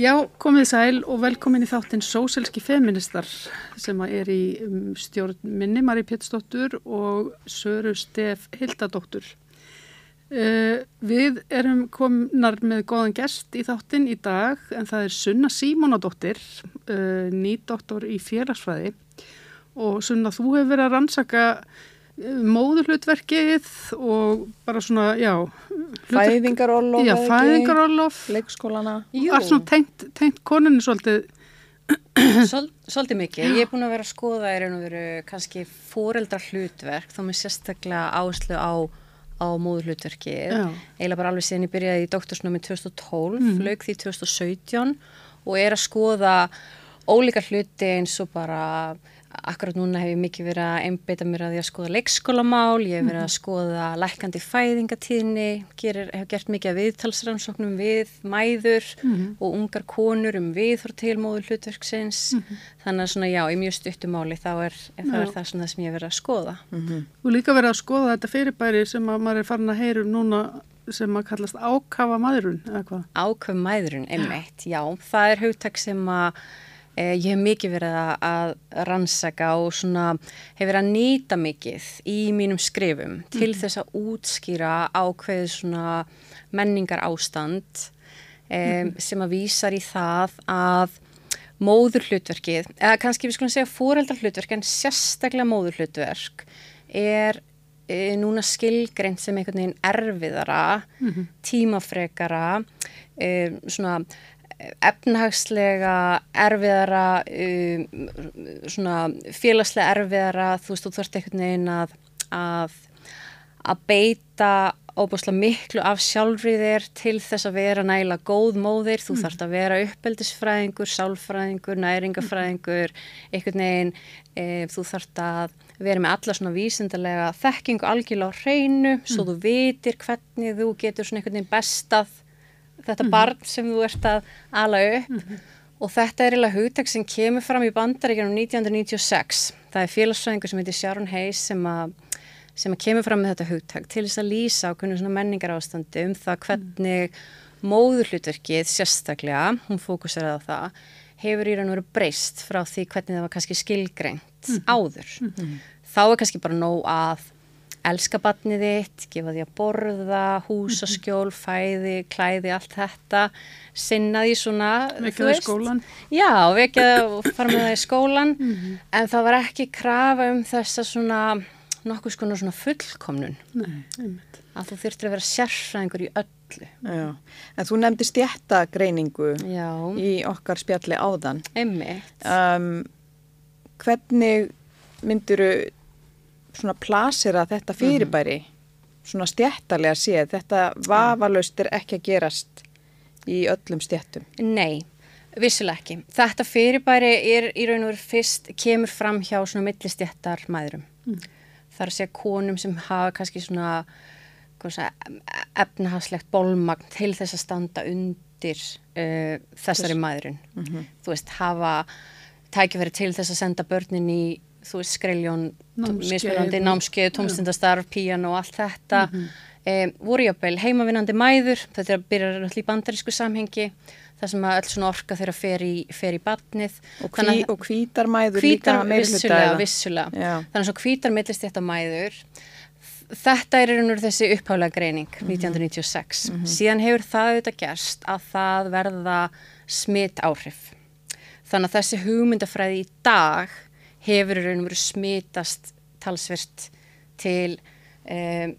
Já, komið sæl og velkomin í þáttinn Sóselski feministar sem er í um, stjórn minni Marí Péttsdóttur og Söru Stef Hildadóttur. Uh, við erum komnar með góðan gest í þáttinn í dag en það er Sunna Símonadóttir, uh, nýdoktor í félagsfræði og Sunna þú hefur verið að rannsaka móðurhlutverkið og bara svona, já Fæðingarólof Já, fæðingarólof Leikskólana. Allt svona tengt, tengt konunni svolítið. Svol, Svolítið mikið, ég er búin að vera að skoða er að vera kannski fóreldra hlutverk þá með sérstaklega áherslu á, á móðurhlutverkið. Eiginlega bara alveg síðan ég byrjaði í doktorsnámi 2012, mm. lauk því 2017 og er að skoða ólíka hluti eins og bara Akkurat núna hef ég mikið verið að einbeita mér að því að skoða leikskólamál, ég hef verið að mhm. skoða lækandi fæðingatíðni, gerir, hef gert mikið að viðtalsrannsóknum við mæður mm -hmm. og ungar konur um viðhór tilmóðu hlutverksins. Mm -hmm. Þannig að svona já, í mjög stuttumáli þá er, er það svona það sem ég hef verið að skoða. Mm -hmm. Og líka verið að skoða þetta fyrirbæri sem að maður er farin að heyrum núna sem að kallast ákafa maðurun, eða hvað? Ákafa maðurun, einmitt, já. Það er hugtak sem að ég hef mikið verið að rannsaka og svona hef verið að nýta mikið í mínum skrifum mm. til þess að útskýra ákveð svona menningar ástand um, mm. sem að vísar í það að móður hlutverkið, eða kannski við skulum segja fóreldar hlutverk en sérstaklega móður hlutverk er e, núna skilgreint sem einhvern veginn erfiðara, mm -hmm. tímafregara, e, svona efnahagslega erfiðara um, svona félagslega erfiðara þú veist, þú þarfst einhvern veginn að að, að beita óbúslega miklu af sjálfriðir til þess að vera næla góð móðir, þú mm. þarfst að vera uppeldisfræðingur, sálfræðingur, næringafræðingur einhvern veginn e, þú þarfst að vera með alla svona vísindarlega þekkingu algjörlega á hreinu, mm. svo þú vitir hvernig þú getur svona einhvern veginn bestað þetta mm barn sem þú ert að ala upp mm og þetta er eiginlega hugtak sem kemur fram í bandaríkjanum 1996. Það er félagsfræðingur sem heitir Sharon Hayes sem að sem að kemur fram með þetta hugtak til þess að lýsa á hvernig svona menningar ástandi um það hvernig móðurhlutverkið sérstaklega, hún fókuseraði á það, hefur í raun og veru breyst frá því hvernig það var kannski skilgreint mm -hmm. áður. Mm -hmm. Þá er kannski bara nóg að elska batnið þitt, gefa því að borða, húsaskjól, fæði, klæði, allt þetta, sinna því svona, þú veist. Vekjaði skólan. Já, vekjaði og fara með það í skólan, mm -hmm. en það var ekki krafa um þessa svona, nokkuð skonu svona fullkomnun. Nei, einmitt. Að þú þurftir að vera sérfræðingur í öllu. Já, en þú nefndi stjættagreiningu í okkar spjalli áðan. Einmitt. Um, hvernig mynduru svona plasera þetta fyrirbæri mm -hmm. svona stjættarlega séð þetta vafalaust er ekki að gerast í öllum stjættum Nei, vissilega ekki þetta fyrirbæri er í raun og veru fyrst kemur fram hjá svona millistjættar mæðurum mm. það er að segja konum sem hafa kannski svona efnahagslegt bólmagn til þess að standa undir uh, þessari mæðurinn mm -hmm. þú veist, hafa tækifæri til þess að senda börnin í þú veist skreiljón, mismunandi námskeið, tómstundastarf, píjan og allt þetta. Mm -hmm. e, voru jápil heimavinnandi mæður, þetta er að byrja alltaf í bandarísku samhengi það sem að öll svona orka þeirra fer í, fer í badnið og, hví, og hvítar mæður hvítar, líka vissulega, vissulega. þannig að svo hvítar millist þetta mæður. Þetta er einhvern veginn þessi upphálega greining mm -hmm. 1996 mm -hmm. síðan hefur það auðvitað gerst að það verða smitt áhrif þannig að þessi hugmyndafræði í dag hefur í raun og veru smitast talsvert til um,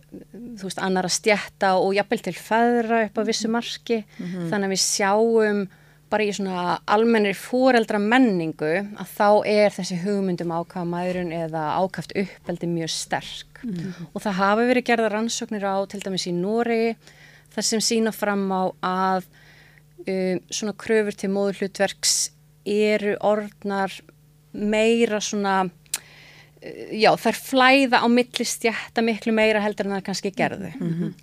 þú veist, annar að stjætta og jafnvel til feðra upp á vissu marki. Mm -hmm. þannig að við sjáum bara í svona almennir fóreldra menningu að þá er þessi hugmyndum ákvaða maðurinn eða ákvæft uppeldi mjög sterk. Mm og það hafi verið gerða rannsóknir á til dæmis í Nóri þar sem sína fram á að um, svona kröfur til móðurhlutverks eru orðnar meira svona eh, já þær flæða á millistjætta miklu meira heldur en það kannski gerðu mm -hmm.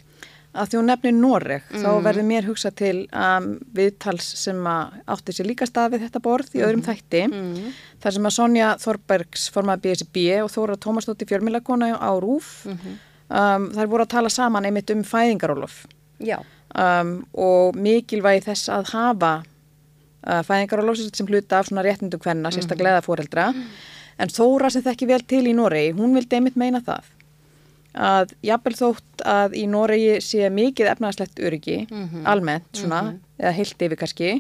Að því hún nefnir Noreg mm. þá verður mér hugsa til um, viðtals sem átti sér líka stað við þetta borð í öðrum mm. þætti mm. þar sem að Sonja Þorbergs formaði BSB og Þóra Tómasdóttir fjölmilagona á Rúf -hmm. um, þær voru að tala saman einmitt um fæðingarólof um, og mikilvægi þess að hafa uh, fæðingarólofs sem hluta af svona réttindum hvenna, sérstaklega fóreldra. En Þóra sem þekki vel til í Noregi, hún vildi einmitt meina það að jafnvel þótt að í Noregi sé mikið efnagslegt öryggi, almennt svona, eða heilt yfir kannski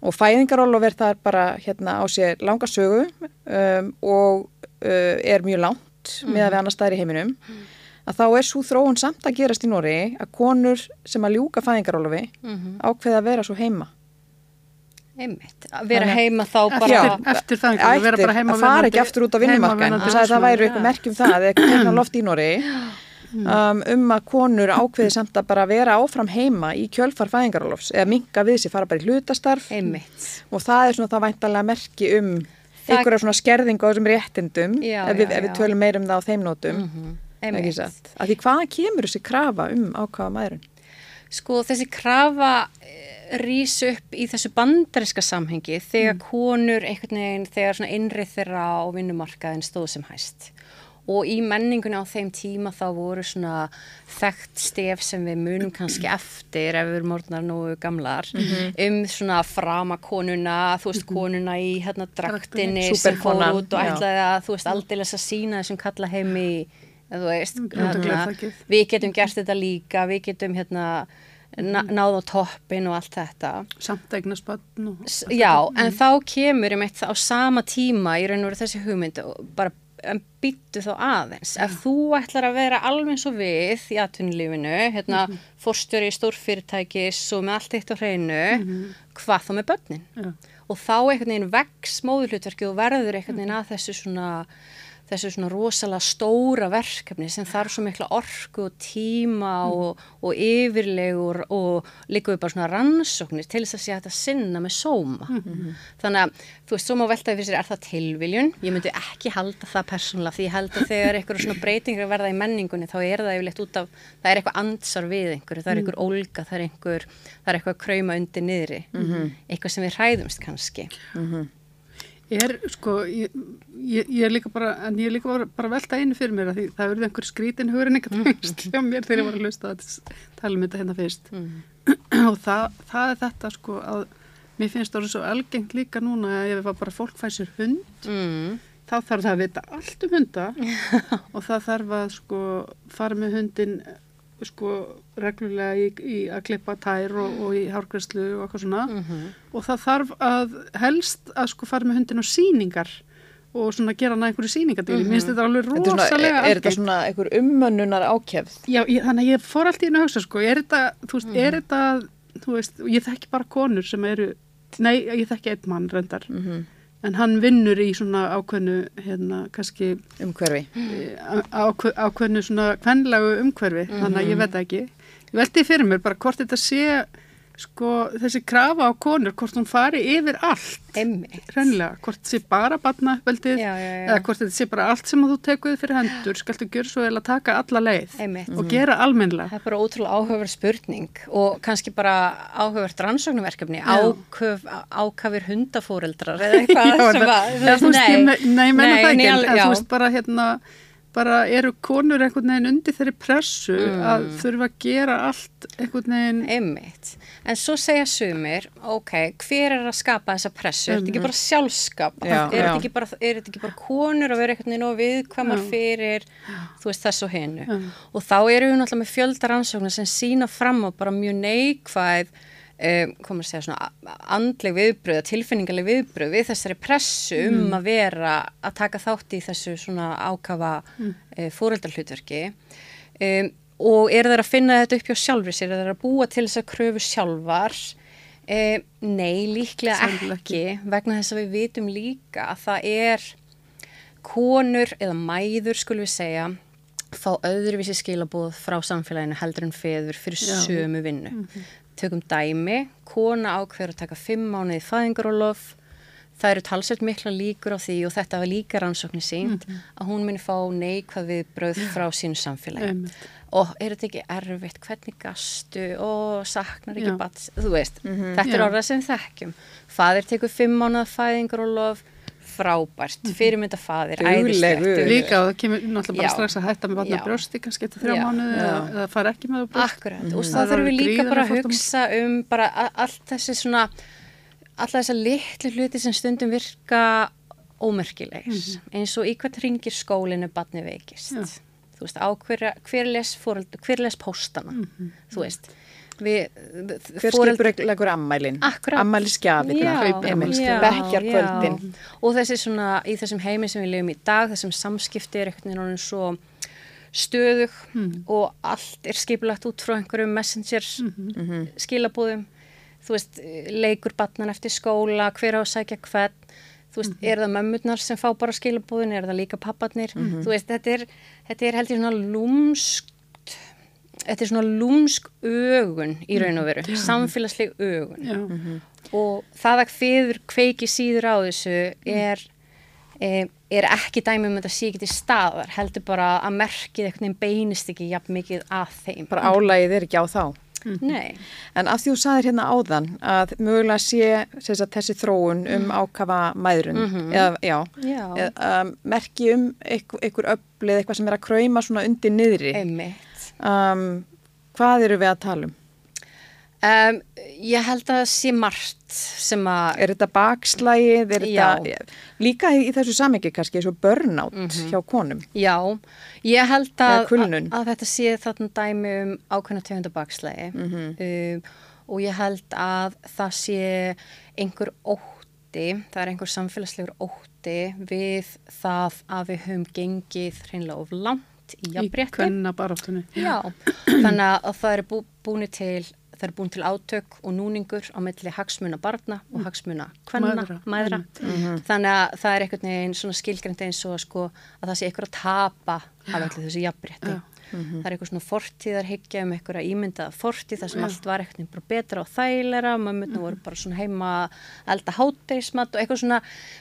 og fæðingarólof er það bara hérna á sér langa sögu um, og uh, er mjög langt með að við annar staðir í heiminum að þá er svo þróun samt að gerast í Noregi að konur sem að ljúka fæðingarólofi ákveða að vera svo heima Einmitt, að vera Þannig- heima þá bara Eftir, eftir það að vera bara heima að fara ekki aftur út á vinnumarkan heimavinnandi þess að það væri eitthvað merkjum það eða eitthvað loft í Noregi. Um, um að konur ákveði samt að bara vera áfram heima í kjölfar fæðingarólofs eða minka við sér, fara bara í hlutastarf. Einmitt. og það er svona það væntalega merki um Það- einhverja svona skerðingu á þessum réttindum Já, ef, við, já, ef við já. tölum meir um það á þeim nótum. Ekki Einmitt. satt, af því hvaðan kemur þessi krafa um ákvaða maðurinn Sko þessi krafa rýs upp í þessu bandariska samhengi þegar konur einhvern veginn, þegar svona innrið þeirra á vinnumarkaðin stóð sem hæst. Og í menningunni á þeim tíma þá voru svona þekkt stef sem við munum kannski eftir ef við erum orðnar nógu gamlar um svona framakonuna, þú veist konuna í hérna draktinni sem fór út og ætlaði að þú veist aldeilis að sína þessum kalla heimi þú veist, Brjóta hérna, við getum gert þetta líka, við getum hérna náð á toppin og allt þetta. Samt eignast bönn og... S já, en þá kemur um eitt á sama tíma í raun og veru þessi hugmynd og bara en byttu þá aðeins. Ef þú ætlar að vera alveg eins og við í atvinnulífinu, hérna, mm -hmm. fórstjóri í stórfyrirtækis og með allt eitt á hreinu, hvað þá með börnin? Já. og þá einhvern veginn vex móðurhlutverki og verður einhvern veginn að þessu svona þessu svona rosalega stóra verkefni sem þarf svo mikla orku og tíma og, og yfirlegur og líka við bara svona rannsóknir til þess að sé að sinna með sóma. Þannig að þú veist, má veltaði fyrir sér, er það tilviljun? Ég myndi ekki halda það persónulega því ég held að þegar einhverju svona breytingar verða í menningunni þá er það yfirleitt út af, það er eitthvað ansar við einhverju, það er einhver ólga, það er einhver, það er eitthvað að krauma undir niðri, eitthvað sem við hræðumst kannski. Er, sko, ég, ég, ég er líka bara, en ég er líka bara, bara velta einu fyrir mér að því það verður einhver skrítin hugurinn eitthvað fyrst hjá mér þegar ég var að hlusta að tala um þetta hérna fyrst. og það, það er þetta, sko, að mér finnst það svo algengt líka núna að ef bara fólk fær sér hund, Mm. þá þarf það að vita allt um hunda og það þarf að, sko, fara með hundin, sko, reglulega í, í að klippa tær og, og í hárgræslu og eitthvað svona Mhm. og það þarf að helst að sko fara með hundin á síningar og svona gera hann að einhverju síningadýri. Finnst þetta alveg Þetta er, svona, rosalega er, er þetta algengt. svona einhver ummönnunar ákjæfð Já, ég, þannig að ég fór alltaf inn að hugsa sko, er þetta, þú veist, er þetta, þú veist, ég þekki bara konur sem eru, nei, ég þekki einn mann reyndar, en hann vinnur í svona ákveðnu, hérna, kannski umhverfi eh, ákve, ákveðnu svona kvenlegu umhverfi, þannig að ég veit það ekki. Ég veldi fyrir mér bara hvort þetta sé, sko, þessi krafa á konur, hvort hún fari yfir allt. Hreinlega, hvort sé bara já. eða hvort þetta sé bara allt sem þú tekuð fyrir hendur skaltu gjöra svo eða taka alla leið Einmitt. og gera almennlega. Það er bara ótrúlega áhugaverð spurning og kannski bara áhugavert rannsóknarverkefni, Já. áköf, ákafir hundafóreldrar eða eitthvað Já, sem það- að, eða þú veist, ég me- Nei, ég menna það en ekki, ég en alveg- en já. þú veist bara hérna, bara eru konur einhvern veginn undir þeirri pressu Mm. að þurfa að gera allt einhvern veginn, Einmitt. En svo segja sumir, ok, hver er að skapa þessa pressu? Er þetta ekki bara sjálfskap? Já, er, þetta ekki er ekki bara konur að vera einhvern veginn og viðkvæmar fyrir, þú veist, þess og hennu? Og þá eru við náttúrulega með fjölda rannsóknar sem sína fram á bara mjög neikvæð, um, komur að segja svona andleg viðbröð, tilfinningarleg viðbröð við þessari pressu um að vera að taka þátt í þessu svona ákafa mm. fóreldarhlutverki um, og eru þeir að finna þetta upp hjá sjálfur sér, eru þeir að búa til þess að kröfu sjálfar um, nei, líklega Sennilega ekki, vegna þess að við vitum líka að það er konur eða mæður skulum við segja fá öðruvísi skilabóð frá samfélaginu heldur en feður fyrir Já. sömu vinnu. Tökum dæmi, kona ákveður að taka fimm mánuði fæðingarólof, það eru talsveit mikla líkur á því og þetta var líka rannsóknir sínt að hún muni fá neikvað viðbröð frá sínu samfélagi. Einmitt. Og er þetta ekki erfitt, hvernig gastu? Og saknar ekki Já. bats, þú veist, þetta er orðað sem við þekkjum. Fadir tekur fimm mánuða fæðingarólof, frábært, fyrirmynda fadir, Duglegur. æðislegt. líka og það kemur náttúrulega bara Já. strax að hætta með vatna Já. brjósti kannski eftir þrjá Já. mánuði eða, eða fara ekki með það brjóst. Akkurat, og Það er þurfum við líka bara að hugsa um bara allt þessi svona alltaf þessar litlu hluti sem stundum virka ómerkilegs eins og í hvert ringir skólinu barni veikist Já. þú veist, á hver, hver les fóröld, hver les póstana þú veist Hver skipur leggur ammælin? Ammælisgjafirna, bekkjarkvöldin. og þessi svona í þessum heimi sem við lifum í dag þessum samskipti er einhvern veginn svo stöðug og allt er skipulagt út frá einhverjum messenger skilabúðum þú veist, leikur batnan eftir skóla hver á að sækja hvern. Þú veist, er það mömmurnar sem fá bara skilabúðin er það líka papparnir? Þú veist, þetta er, þetta er held ég svona lúmskt þetta er svona lúmsk ögun í raun og veru, samfélagsleg ögun. Já, og það að fyrir kveiki síður á þessu er, er, er ekki dæmi um að þetta sé ekki til staðar heldur bara að merkið einhvern veginn beinist ekki jafn mikið að þeim. Bara álægið er ekki á þá. Nei, En af því þú saðir hérna áðan að mögulega sé sem sagt, þessi þróun um ákafa mæðrun, eða, já, Já. eða, um, merki um einhver, öflið, eitthvað sem er að krauma svona undir niðri. einmitt Um, hvað eru við að tala um? um, Ég held að það sé margt sem að Er þetta bakslægið, er þetta líka í, þessu samengi kannski og burnout hjá konum? Já, ég held að, að, að þetta sé þarna dæmi um ákveðna tegundabakslægi um, og ég held að það sé einhver ótti, það er einhver samfélagslegur ótti við það að við höfum gengið hreinlega of langt í í jafnbrétti. kvenna baráttunni. Já, þannig að það er bú, búinu til er búin til átök og núningur á milli hagsmuna barna og hagsmuna kvenna, Mæðra, mæðra. Þannig að það er einhvern veginn svona skilgrænt eins og sko, að það sé einhver að tapa af öllu þessu jafnbrétti. Það er eitthvað svona fortíðarhyggja um einhverja ímyndaða fortíð þar sem allt var eitthvað bara betra og þægilega, mömmurna voru bara svona heima elda háteismat og eitthvað svona,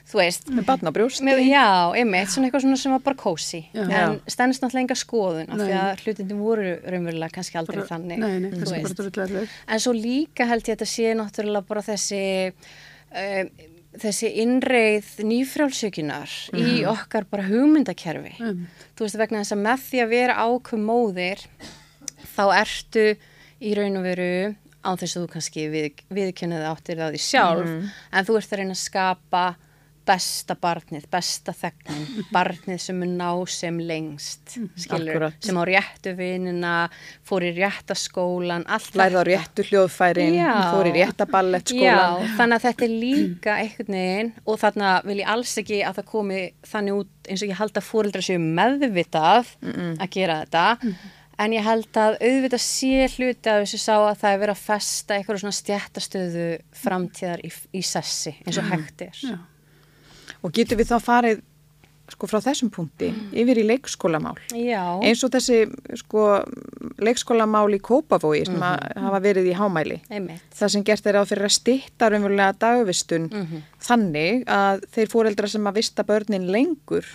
þú veist, Með barn á brjósti? Með, já, einmitt, svona eitthvað svona sem var bara kósi en stennist náttúrulega enga skoðun af því að hlutindin voru raunverulega kannski aldrei Bara- þannig Nei, nei, en svo líka held ég að þetta sé náttúrulega bara þessi uh, þessi innreið nýfrjálsökunar í okkar bara hugmyndakerfi. Um, þú veist vegna þess að með því að vera ákveð móðir þá ertu í raun og veru á þess að þú kannski við, viðkjönnið áttir það því sjálf en þú ert að reyna að skapa besta barnið, besta þegnin barnið sem mun ná sem lengst skilur, Akkúrat. sem á réttu vinina fór í rétta skólan allt Lærið á réttu hljóðfærin, Já. fór í rétta ballettskólan. Já, þannig að þetta er líka einhvern veginn og þarna vil ég alls ekki að það komi þannig út eins og ég held að fóreldra séu meðvitað að gera þetta en ég held að auðvitað sé hluti að þessu sá að það er verið að festa eitthvað svona stjættastöðu framtíðar í, í sessi eins og hægt er. já. Og getur við þá farið sko frá þessum punkti yfir í leikskólamál? Já, Eins og þessi sko leikskólamál í Kópavogi sem að hafa verið í hámæli. einmitt. Það sem gert er á fyrir að stýtta raunverulega dagvistun þannig að þeir fóreldra sem að vista börnin lengur,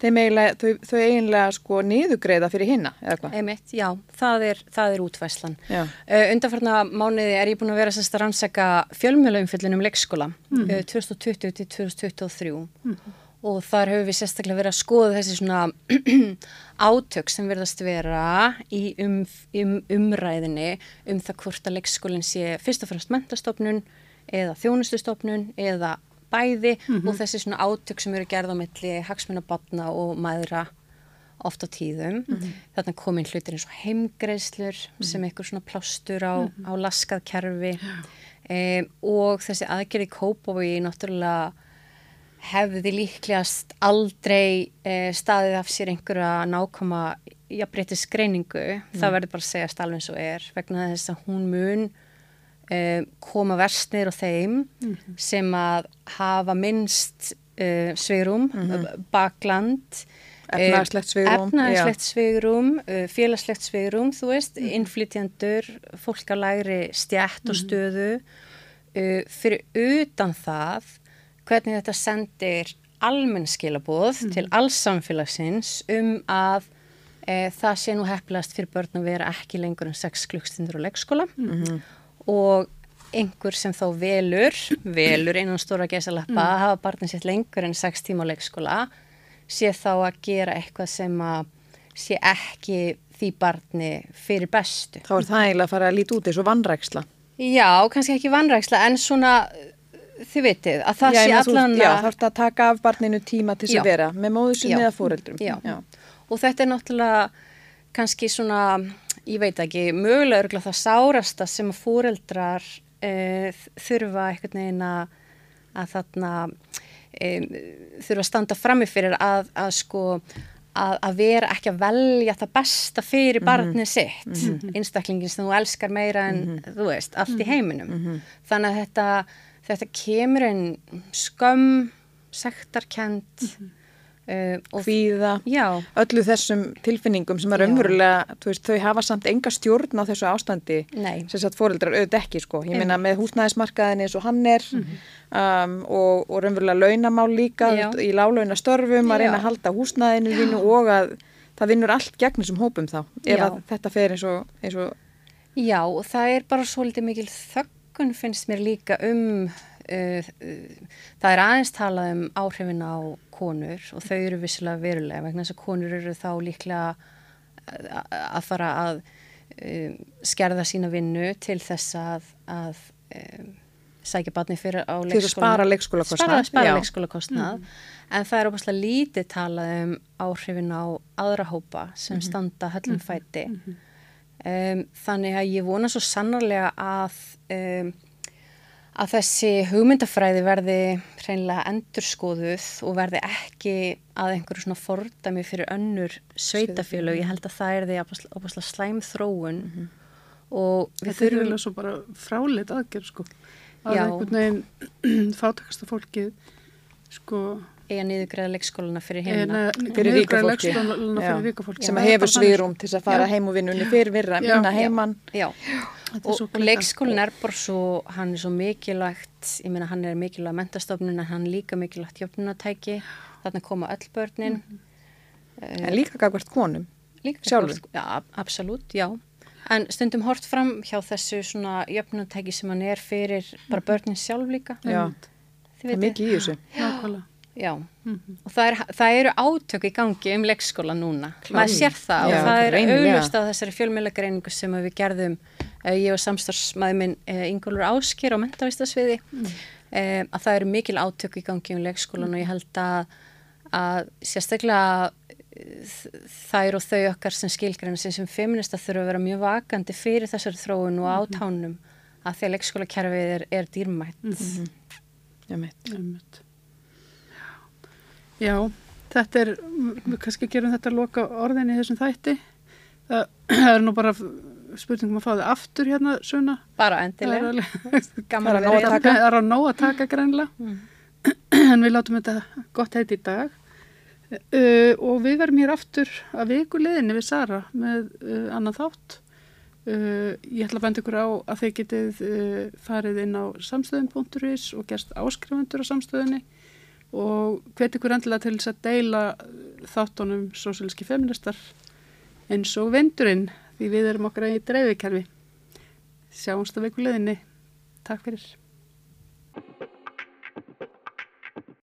þeim eiginlega, þau, þau eiginlega sko niðugreiða fyrir hinna, eða hvað? Einmitt, já, það er, það er útvæslan. Uh, undanfarna mánuði er ég búin að vera sérst að rannsaka fjölmjölaumfjöllun um leikskóla uh, 2020 til 2023 og þar hefur við sérstaklega verið að skoða þessi svona átök sem verðast vera í um, um, umræðinni um það hvort að leikskólinn sé fyrst og fremst mentastofnun eða þjónustustofnun eða bæði og þessi svona átök sem eru gerð á milli hagsmunabatna og mæðra oft á tíðum. Þarna komin hlutir eins og heimgreislur sem einhver svona plástur á, á laskað kerfi. Um, og þessi aðgerði kópavogi náttúrulega hefði líklegast aldrei eh, staðið af sér einhverja nákvæma jafnbreytis greiningu. Það verður bara að segja alveg eins og er vegna þess að hún mun um, koma verst niður á þeim sem að hafa minnst uh, sveirum, bakland eh, Efnahagslegt svigrúm, efnahagslegt sveirum, uh, félagslegt sveirum, þú veist, innflytjandur, fólk á lægri stjætt og stöðu. Uh, fyrir utan það hvernig þetta sendir almenn skilabóð til alls samfélagsins um að e, það sé nú heppilast fyrir börn að vera ekki lengur en 6 klukkstundur á leikskóla og einhver sem þá velur, velur innan stóra gesalappa að hafa barnin sitt lengur en 6 tíma á leikskóla sé þá að gera eitthvað sem að sé ekki því barni fyrir bestu. Þá er það eiginlega að fara að líti út eins og vannræksla. Já, kannski ekki vannræksla en svona þið vitið, að það já, sé allan Já, þarf það að taka af barninu tíma til þess Já. að vera með móður sinni Já. eða fóreldrum. Já. og þetta er náttúrulega kannski svona, ég veit ekki, mögulega örgulega það sárasta sem að fóreldrar e, þurfa einhvern veginn að, að þarna e, þurfa að standa frammi fyrir að, að sko að, að vera ekki að velja það besta fyrir barnið sitt einstaklingin sem þú elskar meira en þú veist, allt í heiminum þannig að þetta, þetta kemur einn skömm sektarkend uh, og Kvíða, Já, öllu þessum tilfinningum sem er umverulega, þau hafa samt enga stjórn á þessu ástandi. Nei. sem sagt fóreldrar auðvitað ekki, sko. Ég meina með húsnæðismarkaðin eins og hann er um, og, og raunverulega launamál líka. Já. í lálauna störfum að reyna að halda húsnæðinu þínu og að það vinnur allt gegn þessum hópum þá ef þetta fer eins og, eins og já, það er bara svolítið mikil þöggun finnst mér líka um uh, uh, það er aðeins talað um áhrifin á konur og þau eru vissilega verulega vegna þess að konur eru þá líklega að, að fara að um, skerða sína vinnu til þess að, að um, sækja barni fyrir á Til þess að spara leikskólakostnað, spara, spara já. leikskólakostnað. En það er opaslega lítið talað um áhrifin á aðra hópa sem standa höllum fæti um, þannig að ég vona svo sannarlega að um, að þessi hugmyndafræði verði hreinlega endurskoðuð og verði ekki að einhverju svona fordæmi fyrir önnur sveitafélög. Ég held að það er því opaslega slæm þróun og við Þetta er þurfum eiginlega svo bara fráleitt aðgerð sko. Að Já. einhvern veginn fátakasta fólkið sko eiga niðurgræða leikskólana fyrir hérna. Fyrir ríka fólki. leikskólana Já. fyrir sem hefur svigrúm til að fara Já. heim og vinnunni fyrir virra, Já. vinna Já. heiman. Já, Þetta er og, og glata. leikskólinn er bara svo, hann er svo mikilvægt, ég meina hann er mikilvægt mentastofnun en hann líka mikilvægt jöfnunatæki, þarna koma öll börnin. En líka gagvart konum. Líka Sjálfur? Já, absolutt, já. En stundum hort fram hjá þessu svona jöfnunatæki sem hann er fyrir bara börnin sjálf líka. Já, það er mikið í þessu. Já, og það, er, það eru átök í gangi um leikskóla núna. Maður sér það Já, og það er auglust á þessari fjölmjöla sem við gerðum, uh, ég og samstarfsmaður minn uh, Ingólfur Áskir á mentavistasviði, mm. að það eru mikil átök í gangi um leikskólan og ég held að, að sérstaklega eh, þær og þau okkar sem skilgræna sem sem feminista þurfa að vera mjög vakandi fyrir þessari þróun og átánum að því að leikskólakerfið er, er dýrmætt. Einmitt. Já, þetta er, við kannski gerum þetta að loka orðin í þessum þætti. Það, það er nú bara spurningum að fá þið aftur hérna, Suna. Bara Það endilega. Það er að nóg vera að taka. það á nóg að taka greinlega. En við látum þetta gott heiti í dag. Uh, og við verum hér aftur að viku liðinni við Sara með uh, annan þátt. Uh, ég ætla að benda ykkur á að þið getið uh, farið inn á samstöðun.is og gerst áskrifundur á samstöðunni og hvet ykkur endilega til þess að deila uh, þáttunum sósílíski feministar eins og vendurinn því við erum okkar í dreifikerfi. Sjáumst að viku liðinni. Takk fyrir.